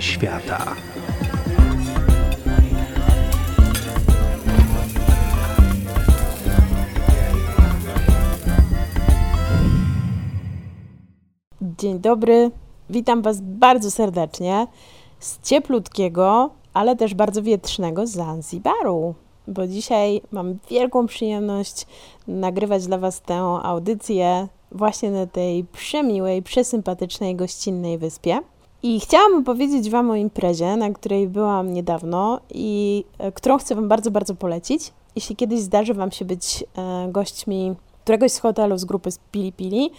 Świata. Dzień dobry, witam Was bardzo serdecznie z cieplutkiego, ale też bardzo wietrznego Zanzibaru, bo dzisiaj mam wielką przyjemność nagrywać dla Was tę audycję właśnie na tej przemiłej, przesympatycznej, gościnnej wyspie. I chciałam opowiedzieć Wam o imprezie, na której byłam niedawno i e, którą chcę Wam bardzo, bardzo polecić. Jeśli kiedyś zdarzy Wam się być e, gośćmi któregoś z hotelu z grupy z Pili Pili,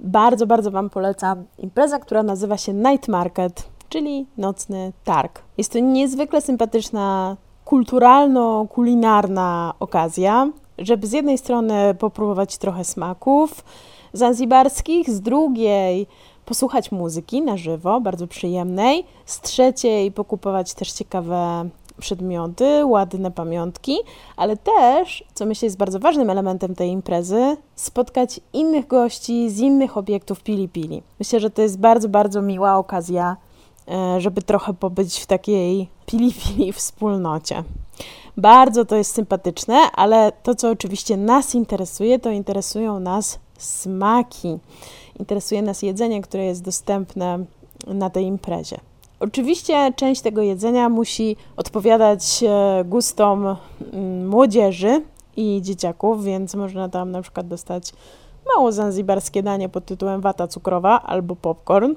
bardzo, bardzo Wam polecam impreza, która nazywa się Night Market, czyli nocny targ. Jest to niezwykle sympatyczna, kulturalno-kulinarna okazja, żeby z jednej strony popróbować trochę smaków zanzibarskich, z drugiej posłuchać muzyki na żywo, bardzo przyjemnej, z trzeciej pokupować też ciekawe przedmioty, ładne pamiątki, ale też, co myślę jest bardzo ważnym elementem tej imprezy, spotkać innych gości z innych obiektów Pili Pili. Myślę, że to jest bardzo, bardzo miła okazja, e, żeby trochę pobyć w takiej Pili Pili wspólnocie. Bardzo to jest sympatyczne, ale to, co oczywiście nas interesuje, to interesują nas smaki. Interesuje nas jedzenie, które jest dostępne na tej imprezie. Oczywiście część tego jedzenia musi odpowiadać e, gustom mm, młodzieży i dzieciaków, więc można tam na przykład dostać mało zanzibarskie danie pod tytułem wata cukrowa albo popcorn.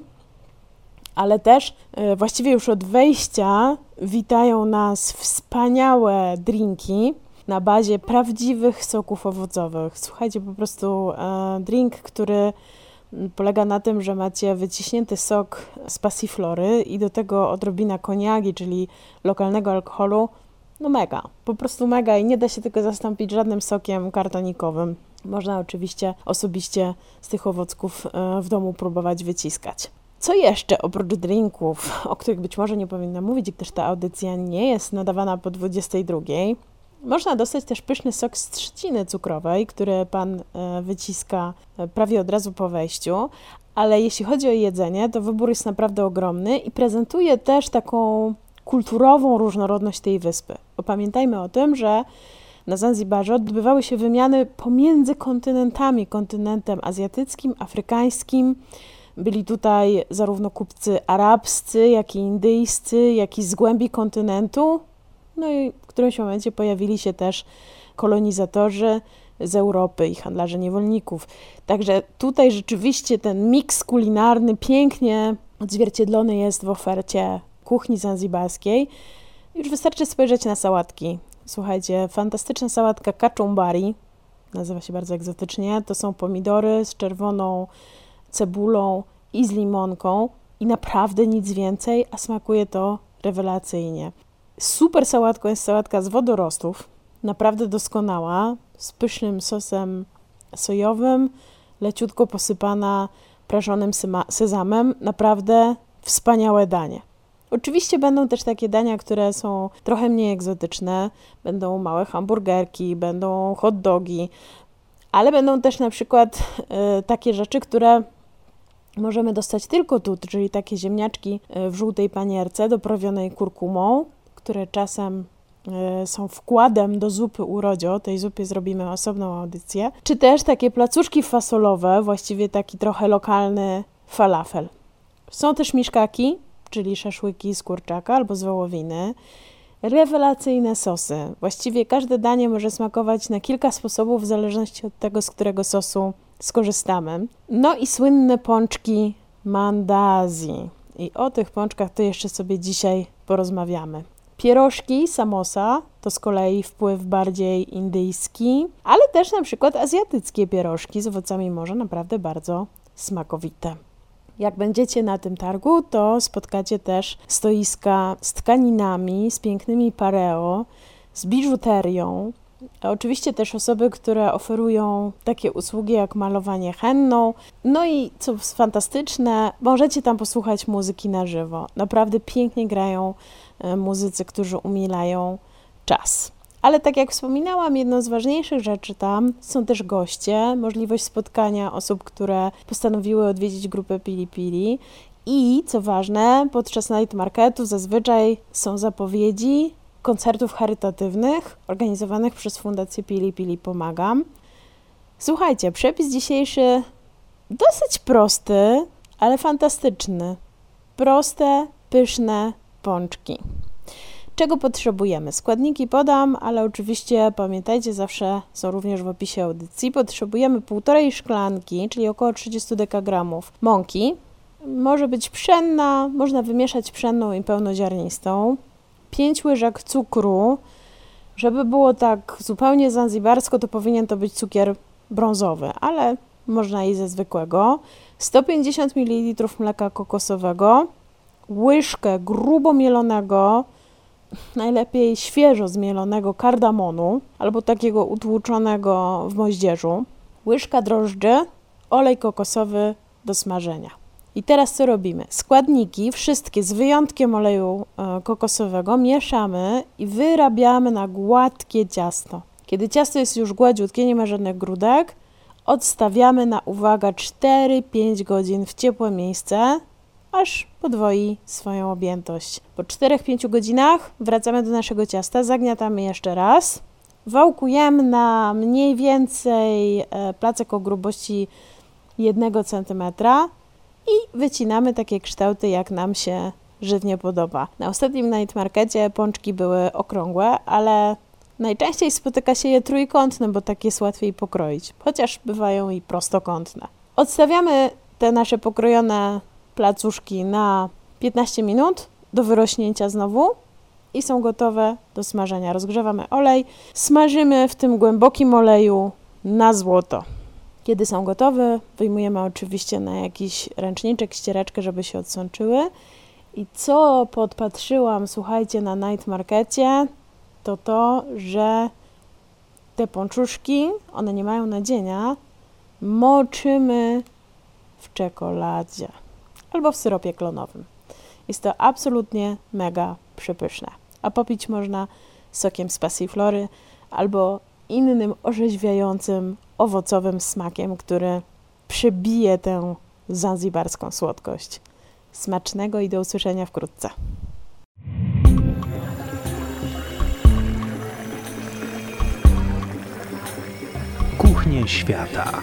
Ale też e, właściwie już od wejścia witają nas wspaniałe drinki na bazie prawdziwych soków owocowych. Słuchajcie, po prostu e, drink, który polega na tym, że macie wyciśnięty sok z pasiflory i do tego odrobina koniagi, czyli lokalnego alkoholu. No mega, po prostu mega i nie da się tego zastąpić żadnym sokiem kartonikowym. Można oczywiście osobiście z tych owocków e, w domu próbować wyciskać. Co jeszcze oprócz drinków, o których być może nie powinna mówić, gdyż ta audycja nie jest nadawana po 22, można dostać też pyszny sok z trzciny cukrowej, który pan e, wyciska e, prawie od razu po wejściu, ale jeśli chodzi o jedzenie, to wybór jest naprawdę ogromny i prezentuje też taką kulturową różnorodność tej wyspy. Bo pamiętajmy o tym, że na Zanzibarze odbywały się wymiany pomiędzy kontynentami, kontynentem azjatyckim, afrykańskim. Byli tutaj zarówno kupcy arabscy, jak i indyjscy, jak i z głębi kontynentu, no i w którymś momencie pojawili się też kolonizatorzy z Europy i handlarze niewolników. Także tutaj rzeczywiście ten miks kulinarny pięknie odzwierciedlony jest w ofercie kuchni zanzibarskiej. Już wystarczy spojrzeć na sałatki. Słuchajcie, fantastyczna sałatka kachumbari, nazywa się bardzo egzotycznie. To są pomidory z czerwoną cebulą i z limonką i naprawdę nic więcej, a smakuje to rewelacyjnie. Super sałatką jest sałatka z wodorostów, naprawdę doskonała, z pysznym sosem sojowym, leciutko posypana prażonym sezamem. Naprawdę wspaniałe danie. Oczywiście będą też takie dania, które są trochę mniej egzotyczne. Będą małe hamburgerki, będą hot dogi, ale będą też na przykład y, takie rzeczy, które możemy dostać tylko tu, czyli takie ziemniaczki e, w żółtej panierce doprawionej kurkumą, które czasem e, są wkładem do zupy urodzio, tej zupie zrobimy osobną audycję, czy też takie placuszki fasolowe, właściwie taki trochę lokalny falafel. Są też miszkaki, czyli szaszłyki z kurczaka albo z wołowiny, rewelacyjne sosy. Właściwie każde danie może smakować na kilka sposobów w zależności od tego, z którego sosu skorzystamy. No i słynne pączki mandazi. I o tych pączkach to jeszcze sobie dzisiaj porozmawiamy. Pierożki, samosa to z kolei wpływ bardziej indyjski, ale też na przykład azjatyckie pierożki z owocami morza naprawdę bardzo smakowite. Jak będziecie na tym targu, to spotkacie też stoiska z tkaninami, z pięknymi pareo, z biżuterią. A oczywiście też osoby, które oferują takie usługi jak malowanie henną. No i co fantastyczne, możecie tam posłuchać muzyki na żywo. Naprawdę pięknie grają E, muzycy, którzy umilają czas. Ale tak jak wspominałam, jedną z ważniejszych rzeczy tam są też goście, możliwość spotkania osób, które postanowiły odwiedzić grupę Pili Pili I co ważne, podczas night marketu zazwyczaj są zapowiedzi koncertów charytatywnych organizowanych przez Fundację Pili Pili Pomagam. Słuchajcie, przepis dzisiejszy dosyć prosty, ale fantastyczny. Proste, pyszne pączki. Czego potrzebujemy? Składniki podam, ale oczywiście pamiętajcie, zawsze są również w opisie audycji. Potrzebujemy półtorej szklanki, czyli około 30 dekagramów mąki. Może być pszenna, można wymieszać pszenną i pełnoziarnistą. 5 łyżek cukru. Żeby było tak zupełnie zanzibarsko, to powinien to być cukier brązowy, ale można i ze zwykłego. 150 ml mleka kokosowego, łyżkę grubo mielonego, najlepiej świeżo zmielonego kardamonu albo takiego utłuczonego w moździerzu, łyżka drożdży, olej kokosowy do smażenia. I teraz co robimy? Składniki, wszystkie z wyjątkiem oleju e, kokosowego, mieszamy i wyrabiamy na gładkie ciasto. Kiedy ciasto jest już gładziutkie, nie ma żadnych grudek, odstawiamy na uwaga 4-5 godzin w ciepłe miejsce, aż podwoi swoją objętość. Po 4-5 godzinach wracamy do naszego ciasta, zagniatamy jeszcze raz, wałkujemy na mniej więcej e, placek o grubości 1 cm i wycinamy takie kształty, jak nam się żywnie podoba. Na ostatnim night markecie pączki były okrągłe, ale najczęściej spotyka się je trójkątne, bo tak jest łatwiej pokroić, chociaż bywają i prostokątne. Odstawiamy te nasze pokrojone placuszki na 15 minut do wyrośnięcia znowu i są gotowe do smażenia. Rozgrzewamy olej, smażymy w tym głębokim oleju na złoto. Kiedy są gotowe, wyjmujemy oczywiście na jakiś ręczniczek, ściereczkę, żeby się odsączyły. I co podpatrzyłam, słuchajcie, na night markecie, to to, że te pączuszki, one nie mają nadzienia, moczymy w czekoladzie albo w syropie klonowym. Jest to absolutnie mega przepyszne. A popić można sokiem z passiflory albo innym orzeźwiającym, owocowym smakiem, który przebije tę zanzibarską słodkość. Smacznego i do usłyszenia wkrótce. Kuchnie świata.